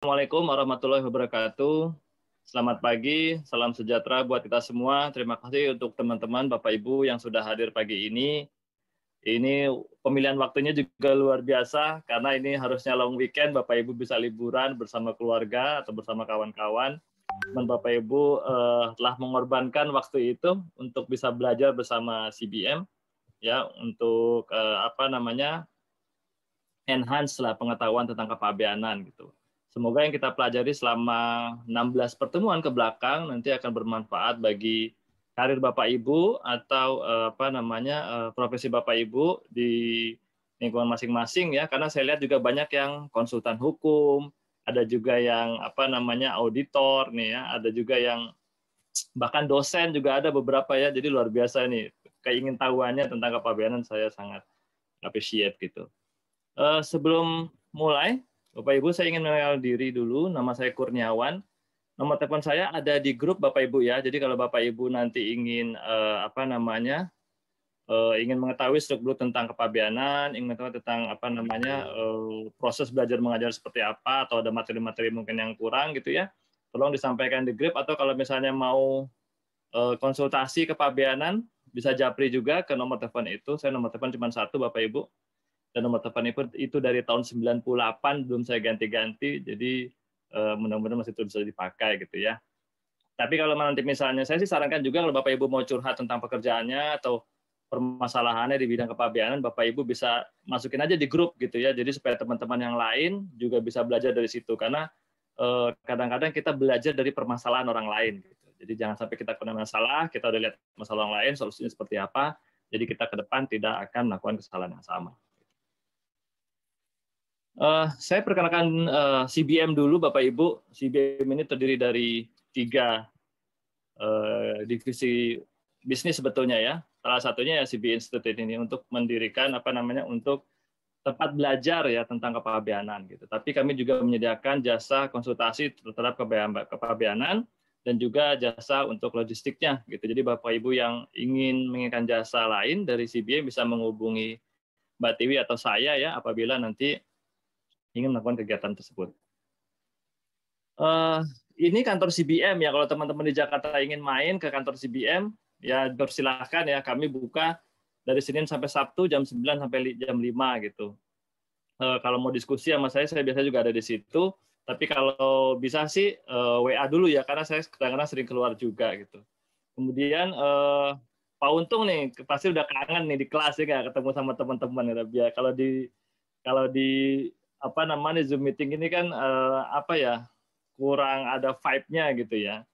Assalamualaikum warahmatullahi wabarakatuh. Selamat pagi, salam sejahtera buat kita semua. Terima kasih untuk teman-teman Bapak Ibu yang sudah hadir pagi ini. Ini pemilihan waktunya juga luar biasa karena ini harusnya long weekend, Bapak Ibu bisa liburan bersama keluarga atau bersama kawan-kawan. Teman Bapak Ibu eh, telah mengorbankan waktu itu untuk bisa belajar bersama CBM ya untuk eh, apa namanya enhance lah pengetahuan tentang kepabeanan gitu. Semoga yang kita pelajari selama 16 pertemuan ke belakang nanti akan bermanfaat bagi karir Bapak Ibu atau eh, apa namanya eh, profesi Bapak Ibu di lingkungan masing-masing ya karena saya lihat juga banyak yang konsultan hukum, ada juga yang apa namanya auditor nih ya, ada juga yang bahkan dosen juga ada beberapa ya. Jadi luar biasa nih keingin tahuannya tentang kepabeanan saya sangat appreciate gitu. Uh, sebelum mulai Bapak Ibu, saya ingin mengenal diri dulu. Nama saya Kurniawan. Nomor telepon saya ada di grup Bapak Ibu ya. Jadi kalau Bapak Ibu nanti ingin uh, apa namanya uh, ingin mengetahui struktur tentang kepabianan, ingin mengetahui tentang apa namanya uh, proses belajar mengajar seperti apa, atau ada materi-materi mungkin yang kurang gitu ya, tolong disampaikan di grup. Atau kalau misalnya mau uh, konsultasi kepabianan, bisa japri juga ke nomor telepon itu. Saya nomor telepon cuma satu Bapak Ibu dan nomor telepon itu, itu dari tahun 98 belum saya ganti-ganti. Jadi uh, mudah-mudahan masih terus dipakai gitu ya. Tapi kalau nanti misalnya saya sih sarankan juga kalau bapak ibu mau curhat tentang pekerjaannya atau permasalahannya di bidang kepabianan bapak ibu bisa masukin aja di grup gitu ya. Jadi supaya teman-teman yang lain juga bisa belajar dari situ. Karena eh, kadang-kadang kita belajar dari permasalahan orang lain gitu. jadi jangan sampai kita punya masalah kita udah lihat masalah orang lain solusinya seperti apa. Jadi kita ke depan tidak akan melakukan kesalahan yang sama Uh, saya perkenalkan uh, eh, CBM dulu, Bapak Ibu. CBM ini terdiri dari tiga uh, divisi bisnis sebetulnya ya. Salah satunya ya CB Institute ini untuk mendirikan apa namanya untuk tempat belajar ya tentang kepabeanan gitu. Tapi kami juga menyediakan jasa konsultasi terhadap kepabeanan dan juga jasa untuk logistiknya gitu. Jadi Bapak Ibu yang ingin menginginkan jasa lain dari CBM bisa menghubungi Mbak Tiwi atau saya ya apabila nanti ingin melakukan kegiatan tersebut. Uh, ini kantor CBM ya kalau teman-teman di Jakarta ingin main ke kantor CBM ya bersilahkan ya kami buka dari Senin sampai Sabtu jam 9 sampai jam 5 gitu. Uh, kalau mau diskusi sama saya saya biasa juga ada di situ. Tapi kalau bisa sih uh, eh, WA dulu ya karena saya kadang-kadang sering keluar juga gitu. Kemudian uh, Pak Untung nih pasti udah kangen nih di kelas ya ketemu sama teman-teman ya. Kalau di kalau di apa namanya Zoom meeting ini kan uh, apa ya kurang ada vibe-nya gitu ya.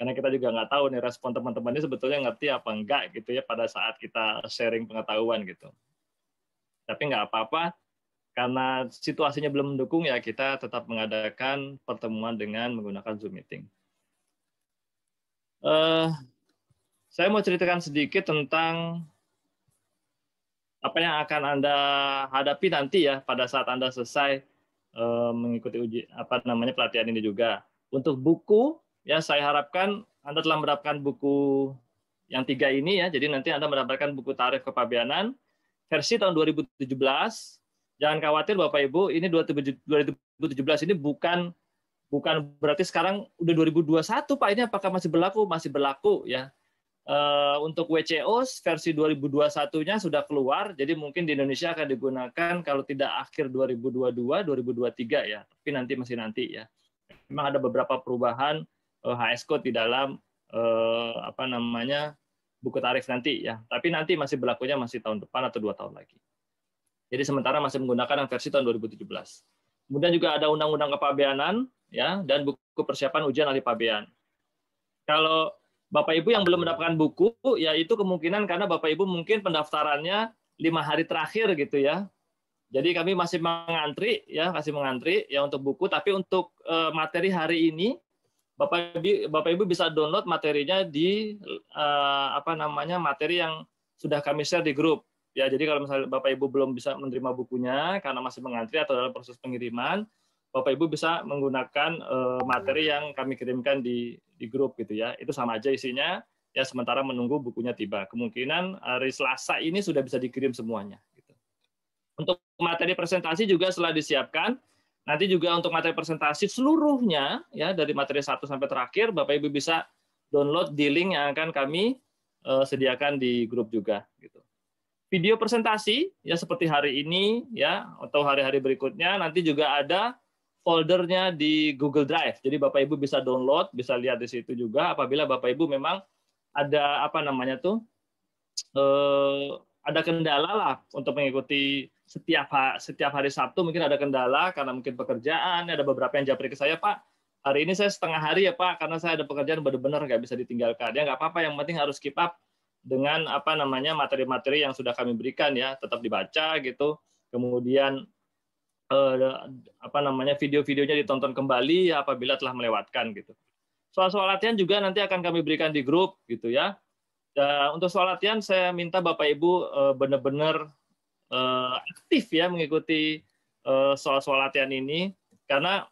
Karena kita juga nggak tahu nih respon teman-teman ini sebetulnya ngerti apa enggak gitu ya pada saat kita sharing pengetahuan gitu. Tapi nggak apa-apa, karena situasinya belum mendukung ya kita tetap mengadakan pertemuan dengan menggunakan Zoom meeting. Uh, saya mau ceritakan sedikit tentang apa yang akan Anda hadapi nanti ya pada saat Anda selesai uh, mengikuti uji apa namanya pelatihan ini juga. Untuk buku ya saya harapkan Anda telah mendapatkan buku yang tiga ini ya. Jadi nanti Anda mendapatkan buku tarif kepabianan versi tahun 2017. Jangan khawatir Bapak Ibu, ini 2017 ini bukan bukan berarti sekarang udah 2021 Pak. Ini apakah masih berlaku? Masih berlaku ya Uh, untuk WCO versi 2021-nya sudah keluar, jadi mungkin di Indonesia akan digunakan kalau tidak akhir 2022, 2023 ya, tapi nanti masih nanti ya. Memang ada beberapa perubahan uh, eh, HS code di dalam uh, apa namanya buku tarif nanti ya, tapi nanti masih berlakunya masih tahun depan atau dua tahun lagi. Jadi sementara masih menggunakan yang versi tahun 2017. Kemudian juga ada undang-undang kepabeanan ya dan buku persiapan ujian ahli pabean. Kalau Bapak Ibu yang belum mendapatkan buku, ya itu kemungkinan karena Bapak Ibu mungkin pendaftarannya lima hari terakhir gitu ya. Jadi kami masih mengantri ya, masih mengantri ya untuk buku. Tapi untuk uh, materi hari ini, Bapak Ibu, Bapak Ibu bisa download materinya di uh, apa namanya materi yang sudah kami share di grup. Ya, jadi kalau misalnya Bapak Ibu belum bisa menerima bukunya karena masih mengantri atau dalam proses pengiriman, Bapak Ibu bisa menggunakan uh, materi yang kami kirimkan di di grup gitu ya. Itu sama aja isinya ya sementara menunggu bukunya tiba. Kemungkinan hari Selasa ini sudah bisa dikirim semuanya gitu. Untuk materi presentasi juga setelah disiapkan Nanti juga untuk materi presentasi seluruhnya ya dari materi satu sampai terakhir Bapak Ibu bisa download di link yang akan kami uh, sediakan di grup juga gitu. Video presentasi ya seperti hari ini ya atau hari-hari berikutnya nanti juga ada foldernya di Google Drive. Jadi Bapak Ibu bisa download, bisa lihat di situ juga apabila Bapak Ibu memang ada apa namanya tuh eh, ada kendala lah untuk mengikuti setiap setiap hari Sabtu mungkin ada kendala karena mungkin pekerjaan, ada beberapa yang japri ke saya, Pak, hari ini saya setengah hari ya Pak, karena saya ada pekerjaan benar-benar nggak bisa ditinggalkan. Ya nggak apa-apa, yang penting harus keep up dengan apa namanya materi-materi yang sudah kami berikan ya tetap dibaca gitu kemudian eh, apa namanya video-videonya ditonton kembali ya apabila telah melewatkan gitu. Soal-soal latihan juga nanti akan kami berikan di grup gitu ya. Dan untuk soal latihan saya minta bapak ibu eh, benar-benar eh, aktif ya mengikuti soal-soal latihan ini. Karena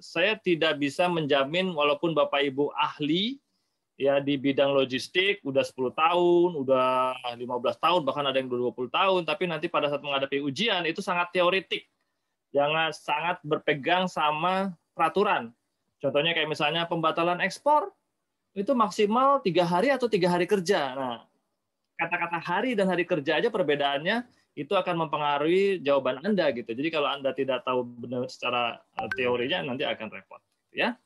saya tidak bisa menjamin walaupun bapak ibu ahli ya di bidang logistik udah 10 tahun, udah 15 tahun, bahkan ada yang 20 tahun, tapi nanti pada saat menghadapi ujian itu sangat teoritik. Jangan sangat berpegang sama peraturan. Contohnya kayak misalnya pembatalan ekspor, itu maksimal tiga hari atau tiga hari kerja. Nah, kata-kata hari dan hari kerja aja perbedaannya itu akan mempengaruhi jawaban Anda gitu. Jadi kalau Anda tidak tahu benar secara eh, teorinya nanti akan repot, ya.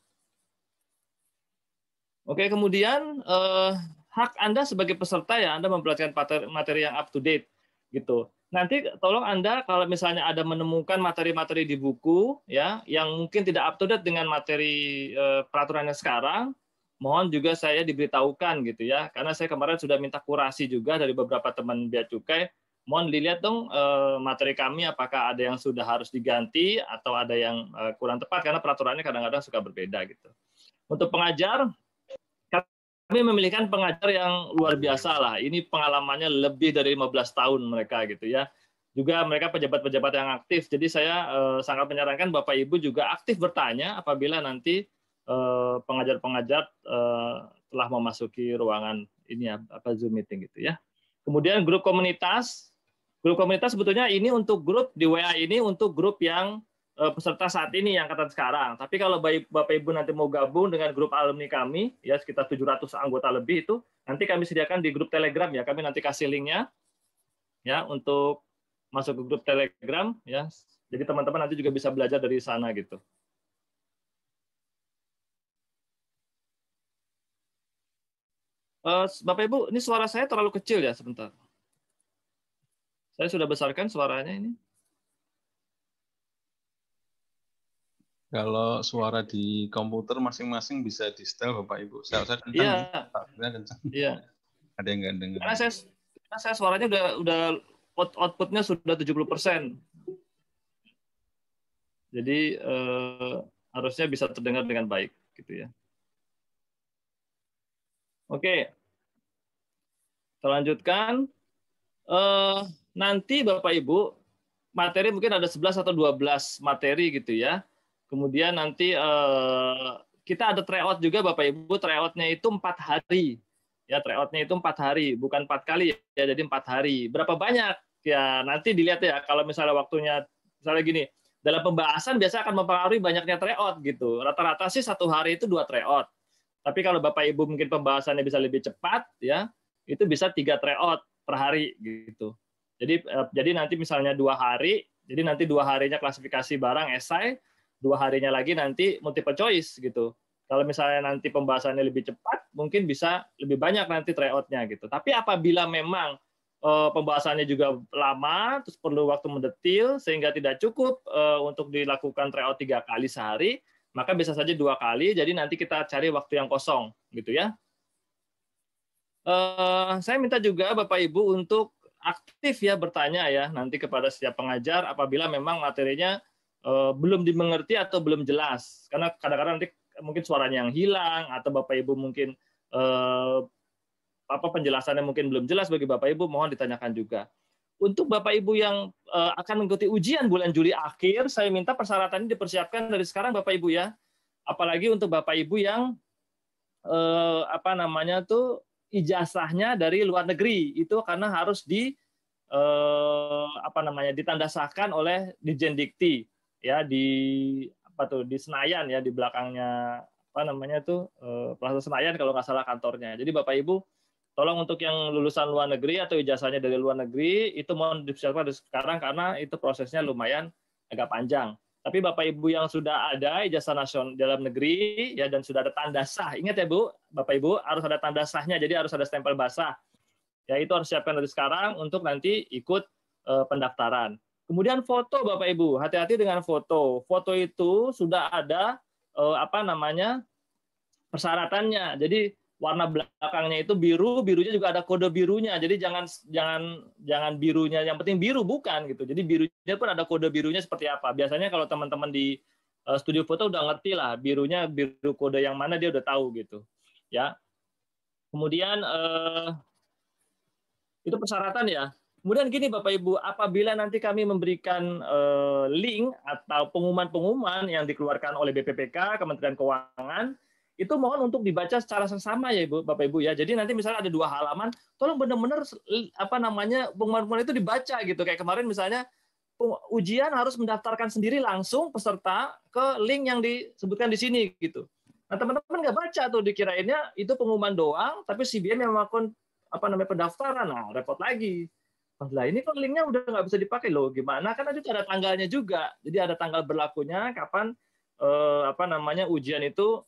Oke, kemudian eh, hak Anda sebagai peserta ya, Anda mempelajari materi yang up to date gitu. Nanti tolong Anda kalau misalnya ada menemukan materi-materi di buku ya yang mungkin tidak up to date dengan materi eh, peraturannya sekarang, mohon juga saya diberitahukan gitu ya. Karena saya kemarin sudah minta kurasi juga dari beberapa teman bea cukai, mohon dilihat dong eh, materi kami apakah ada yang sudah harus diganti atau ada yang eh, kurang tepat karena peraturannya kadang-kadang suka berbeda gitu. Untuk pengajar kami memilihkan pengajar yang luar biasa lah. Ini pengalamannya lebih dari 15 tahun mereka gitu ya. Juga mereka pejabat-pejabat yang aktif. Jadi saya eh, sangat menyarankan Bapak Ibu juga aktif bertanya apabila nanti eh, pengajar-pengajar eh, telah memasuki ruangan ini ya, apa Zoom meeting gitu ya. Kemudian grup komunitas. Grup komunitas sebetulnya ini untuk grup di WA ini untuk grup yang peserta saat ini yang angkatan sekarang. Tapi kalau Bapak Ibu nanti mau gabung dengan grup alumni kami, ya sekitar 700 anggota lebih itu, nanti kami sediakan di grup Telegram ya. Kami nanti kasih linknya ya untuk masuk ke grup Telegram ya. Jadi teman-teman nanti juga bisa belajar dari sana gitu. Eh, Bapak Ibu, ini suara saya terlalu kecil ya sebentar. Saya sudah besarkan suaranya ini. Kalau suara di komputer masing-masing bisa di setel Bapak Ibu. Saya saya kencang. Iya. Iya. Ada yang nggak dengar. Karena saya, karena saya suaranya udah udah outputnya sudah 70 persen. Jadi eh, harusnya bisa terdengar dengan baik, gitu ya. Oke, kita lanjutkan. Eh, nanti Bapak Ibu materi mungkin ada 11 atau 12 materi gitu ya Kemudian nanti eh, kita ada tryout juga Bapak Ibu, tryoutnya itu empat hari. Ya, tryoutnya itu empat hari, bukan empat kali ya, jadi empat hari. Berapa banyak? Ya, nanti dilihat ya. Kalau misalnya waktunya, misalnya gini, dalam pembahasan biasa akan mempengaruhi banyaknya tryout gitu. Rata-rata sih satu hari itu dua tryout. Tapi kalau Bapak Ibu mungkin pembahasannya bisa lebih cepat, ya itu bisa tiga tryout per hari gitu. Jadi eh, jadi nanti misalnya dua hari, jadi nanti dua harinya klasifikasi barang esai, dua harinya lagi nanti multiple choice gitu. Kalau misalnya nanti pembahasannya lebih cepat, mungkin bisa lebih banyak nanti tryoutnya gitu. Tapi apabila memang uh, pembahasannya juga lama, terus perlu waktu mendetil sehingga tidak cukup uh, untuk dilakukan tryout tiga kali sehari, maka bisa saja dua kali. Jadi nanti kita cari waktu yang kosong, gitu ya. Uh, saya minta juga Bapak Ibu untuk aktif ya bertanya ya nanti kepada setiap pengajar apabila memang materinya uh, belum dimengerti atau belum jelas. Karena kadang-kadang nanti mungkin suaranya yang hilang atau bapak ibu mungkin uh, apa penjelasannya mungkin belum jelas bagi bapak ibu mohon ditanyakan juga. Untuk bapak ibu yang uh, akan mengikuti ujian bulan Juli akhir saya minta persyaratan ini dipersiapkan dari sekarang bapak ibu ya. Apalagi untuk bapak ibu yang apa namanya tuh ijazahnya dari luar negeri. Itu karena harus di eh, apa namanya ditandasahkan oleh Dijen Dikti ya di apa tuh di Senayan ya di belakangnya apa namanya tuh eh, Plaza Senayan kalau nggak salah kantornya. Jadi Bapak Ibu tolong untuk yang lulusan luar negeri atau ijazahnya dari luar negeri itu mohon dipersiapkan sekarang karena itu prosesnya lumayan agak panjang. Tapi Bapak Ibu yang sudah ada ijazah nasional dalam negeri ya dan sudah ada tanda sah, ingat ya Bu, Bapak Ibu harus ada tanda sahnya, jadi harus ada stempel basah. Ya itu harus siapkan dari sekarang untuk nanti ikut uh, pendaftaran. Kemudian foto Bapak Ibu, hati-hati dengan foto. Foto itu sudah ada uh, apa namanya persyaratannya. Jadi warna belakangnya itu biru, birunya juga ada kode birunya. Jadi jangan jangan jangan birunya yang penting biru bukan gitu. Jadi birunya pun ada kode birunya seperti apa. Biasanya kalau teman-teman di uh, studio foto udah ngerti lah birunya biru kode yang mana dia udah tahu gitu. Ya. Kemudian uh, itu persyaratan ya. Kemudian gini Bapak Ibu, apabila nanti kami memberikan uh, link atau pengumuman-pengumuman yang dikeluarkan oleh BPPK, Kementerian Keuangan, itu mohon untuk dibaca secara seksama ya Ibu, Bapak Ibu ya. Jadi nanti misalnya ada dua halaman, tolong benar-benar apa namanya pengumuman itu dibaca gitu. Kayak kemarin misalnya ujian harus mendaftarkan sendiri langsung peserta ke link yang disebutkan di sini gitu. Nah teman-teman nggak baca tuh dikirainnya itu pengumuman doang, tapi CBM yang melakukan apa namanya pendaftaran, nah repot lagi. Lah ini kok linknya udah nggak bisa dipakai loh, gimana? Kan itu ada tanggalnya juga, jadi ada tanggal berlakunya kapan eh, apa namanya ujian itu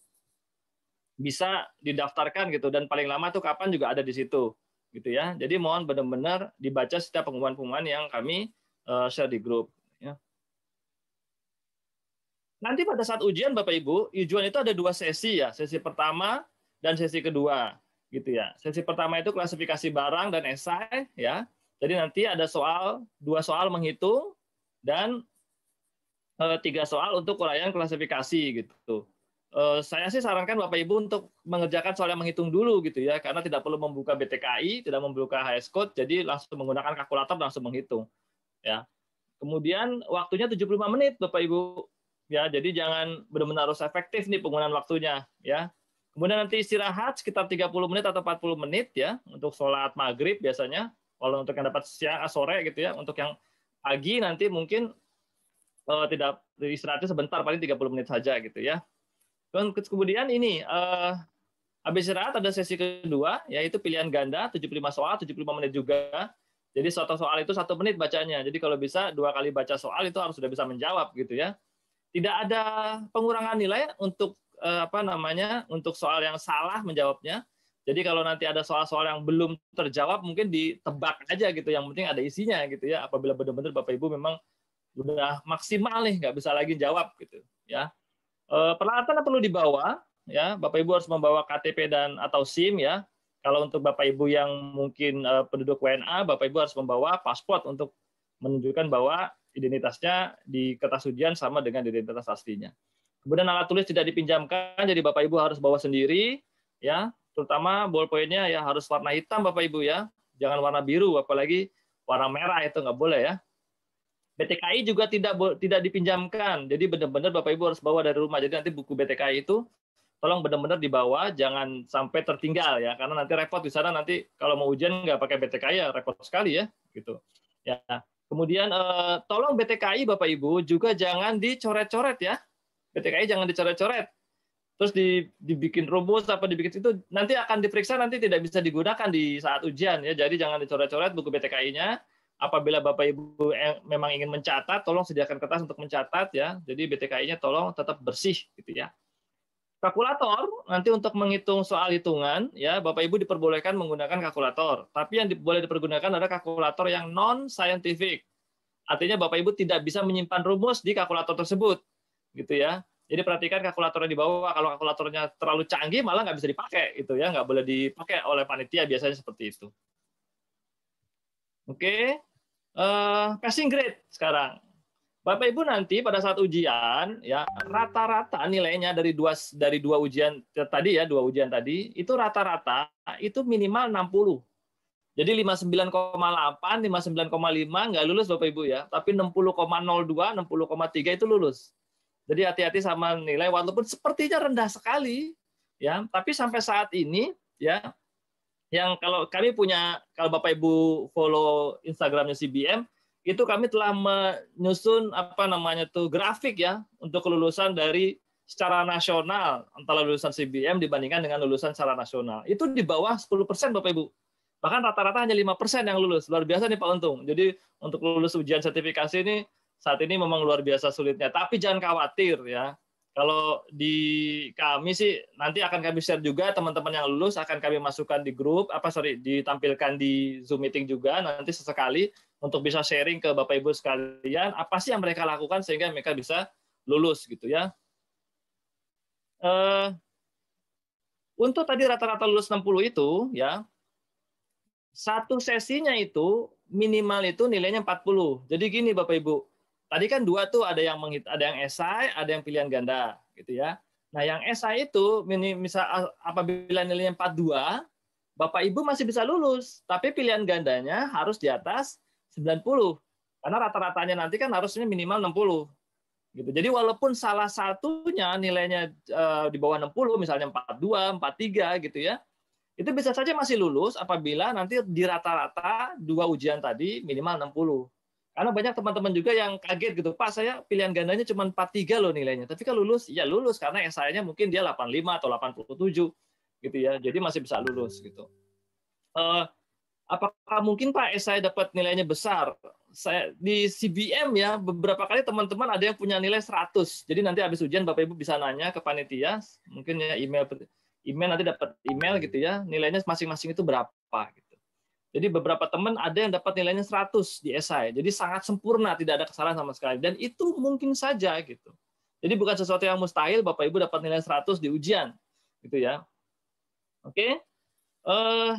bisa didaftarkan gitu dan paling lama tuh kapan juga ada di situ gitu ya. Jadi mohon benar-benar dibaca setiap pengumuman-pengumuman yang kami uh, share di grup ya. Nanti pada saat ujian Bapak Ibu, ujian itu ada dua sesi ya, sesi pertama dan sesi kedua gitu ya. Sesi pertama itu klasifikasi barang dan esai ya. Jadi nanti ada soal dua soal menghitung dan eh, tiga soal untuk uraian klasifikasi gitu. Eh, saya sih sarankan Bapak Ibu untuk mengerjakan soal yang menghitung dulu gitu ya, karena tidak perlu membuka BTKI, tidak membuka HS Code, jadi langsung menggunakan kalkulator langsung menghitung. Ya. Kemudian waktunya 75 menit Bapak Ibu. Ya, jadi jangan benar-benar harus efektif nih penggunaan waktunya ya. Kemudian nanti istirahat sekitar 30 menit atau 40 menit ya untuk sholat maghrib biasanya. Kalau untuk yang dapat siang sore gitu ya, untuk yang pagi nanti mungkin uh, tidak istirahatnya sebentar paling 30 menit saja gitu ya dan kemudian ini uh, habis istirahat ada sesi kedua yaitu pilihan ganda 75 soal 75 menit juga. Jadi satu soal itu satu menit bacanya. Jadi kalau bisa dua kali baca soal itu harus sudah bisa menjawab gitu ya. Tidak ada pengurangan nilai untuk uh, apa namanya untuk soal yang salah menjawabnya. Jadi kalau nanti ada soal-soal yang belum terjawab mungkin ditebak aja gitu. Yang penting ada isinya gitu ya. Apabila benar-benar Bapak Ibu memang sudah maksimal nih nggak bisa lagi jawab gitu ya. Eh, peralatan perlu dibawa ya Bapak Ibu harus membawa KTP dan atau SIM ya kalau untuk Bapak Ibu yang mungkin uh, penduduk WNA Bapak Ibu harus membawa paspor untuk menunjukkan bahwa identitasnya di kertas ujian sama dengan identitas aslinya kemudian alat tulis tidak dipinjamkan jadi Bapak Ibu harus bawa sendiri ya terutama ballpointnya ya harus warna hitam Bapak Ibu ya jangan warna biru apalagi warna merah itu nggak boleh ya BTKI juga tidak tidak dipinjamkan. Jadi benar-benar Bapak Ibu harus bawa dari rumah. Jadi nanti buku BTKI itu tolong benar-benar dibawa, jangan sampai tertinggal ya, karena nanti repot di sana nanti kalau mau ujian nggak pakai BTKI ya repot sekali ya, gitu. Ya. Kemudian eh, tolong BTKI Bapak Ibu juga jangan dicoret-coret ya. BTKI jangan dicoret-coret. Terus dibikin rumus apa dibikin itu nanti akan diperiksa nanti tidak bisa digunakan di saat ujian ya. Jadi jangan dicoret-coret buku BTKI-nya apabila Bapak Ibu memang ingin mencatat, tolong sediakan kertas untuk mencatat ya. Jadi BTKI-nya tolong tetap bersih gitu ya. Kalkulator nanti untuk menghitung soal hitungan ya Bapak Ibu diperbolehkan menggunakan kalkulator. Tapi yang boleh dipergunakan adalah kalkulator yang non scientific. Artinya Bapak Ibu tidak bisa menyimpan rumus di kalkulator tersebut gitu ya. Jadi perhatikan kalkulator yang dibawa. Kalau kalkulatornya terlalu canggih malah nggak bisa dipakai itu ya, nggak boleh dipakai oleh panitia biasanya seperti itu. Oke, uh, passing grade sekarang. Bapak Ibu nanti pada saat ujian ya rata-rata nilainya dari dua dari dua ujian tadi ya dua ujian tadi itu rata-rata itu minimal 60. Jadi 59,8, 59,5 nggak lulus Bapak Ibu ya, tapi 60,02, 60,3 itu lulus. Jadi hati-hati sama nilai walaupun sepertinya rendah sekali ya, tapi sampai saat ini ya yang kalau kami punya kalau Bapak Ibu follow Instagramnya CBM itu kami telah menyusun apa namanya tuh grafik ya untuk kelulusan dari secara nasional antara lulusan CBM dibandingkan dengan lulusan secara nasional. Itu di bawah 10% Bapak Ibu. Bahkan rata-rata hanya 5% yang lulus. Luar biasa nih Pak Untung. Jadi untuk lulus ujian sertifikasi ini saat ini memang luar biasa sulitnya. Tapi jangan khawatir ya. Kalau di kami sih nanti akan kami share juga teman-teman yang lulus akan kami masukkan di grup apa sorry ditampilkan di Zoom meeting juga nanti sesekali untuk bisa sharing ke Bapak Ibu sekalian apa sih yang mereka lakukan sehingga mereka bisa lulus gitu ya. Uh, untuk tadi rata-rata lulus 60 itu ya satu sesinya itu minimal itu nilainya 40. Jadi gini Bapak Ibu, Tadi kan dua tuh ada yang menghit, ada yang esai, ada yang pilihan ganda, gitu ya. Nah, yang esai itu misal apabila nilainya 42, Bapak Ibu masih bisa lulus, tapi pilihan gandanya harus di atas 90. Karena rata-ratanya nanti kan harusnya minimal 60. Gitu. Jadi walaupun salah satunya nilainya eh, di bawah 60, misalnya 42, 43 gitu ya, itu bisa saja masih lulus apabila nanti di rata-rata dua ujian tadi minimal 60. Karena banyak teman-teman juga yang kaget gitu, Pak saya pilihan gandanya cuma 43 loh nilainya. Tapi kalau lulus, ya lulus karena SI-nya mungkin dia 85 atau 87 gitu ya. Jadi masih bisa lulus gitu. Uh, apakah mungkin Pak SI dapat nilainya besar? Saya di CBM ya beberapa kali teman-teman ada yang punya nilai 100. Jadi nanti habis ujian Bapak Ibu bisa nanya ke panitia, mungkin ya email email nanti dapat email gitu ya, nilainya masing-masing itu berapa gitu. Jadi beberapa teman ada yang dapat nilainya 100 di esai. Jadi sangat sempurna, tidak ada kesalahan sama sekali. Dan itu mungkin saja gitu. Jadi bukan sesuatu yang mustahil Bapak Ibu dapat nilai 100 di ujian. Gitu ya. Oke. Uh,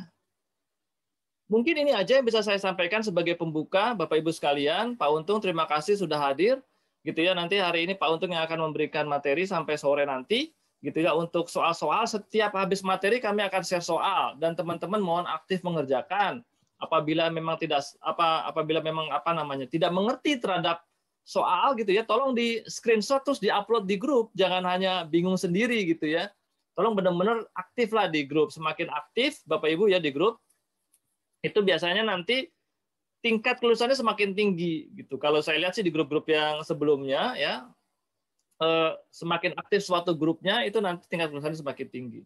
mungkin ini aja yang bisa saya sampaikan sebagai pembuka Bapak Ibu sekalian. Pak Untung terima kasih sudah hadir. Gitu ya. Nanti hari ini Pak Untung yang akan memberikan materi sampai sore nanti gitu ya untuk soal-soal setiap habis materi kami akan share soal dan teman-teman mohon aktif mengerjakan apabila memang tidak apa apabila memang apa namanya tidak mengerti terhadap soal gitu ya tolong di screenshot terus diupload di grup. Jangan hanya bingung sendiri gitu ya. Tolong benar-benar aktif lah di grup. Semakin aktif bapak ibu ya di grup itu biasanya nanti tingkat kelulusannya semakin tinggi gitu. Kalau saya lihat sih di grup-grup yang sebelumnya ya Eh, semakin aktif suatu grupnya itu nanti tingkat kelulusannya semakin tinggi.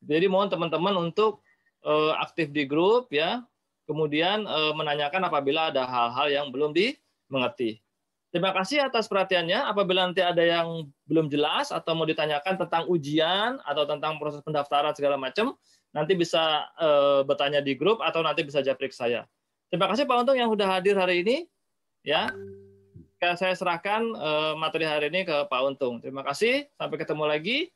Jadi mohon teman-teman untuk eh, aktif di grup ya, kemudian eh, menanyakan apabila ada hal-hal yang belum dimengerti. Terima kasih atas perhatiannya. Apabila nanti ada yang belum jelas atau mau ditanyakan tentang ujian atau tentang proses pendaftaran segala macam, nanti bisa bertanya di grup atau nanti bisa japrik saya. Terima kasih Pak Untung yang sudah hadir hari ini. Ya, saya serahkan uh, materi hari ini ke Pak Untung. Terima kasih. Sampai ketemu lagi.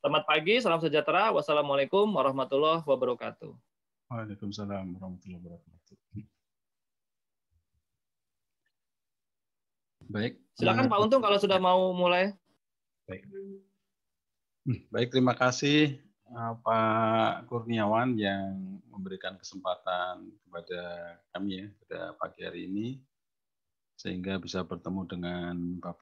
Selamat pagi, salam sejahtera. Wassalamualaikum warahmatullahi wabarakatuh. Waalaikumsalam warahmatullahi wabarakatuh. Baik. Silakan Pak Untung kalau sudah mau mulai. Baik. Baik, terima kasih eh, Pak Kurniawan yang memberikan kesempatan kepada kami ya pada pagi hari ini sehingga bisa bertemu dengan Bapak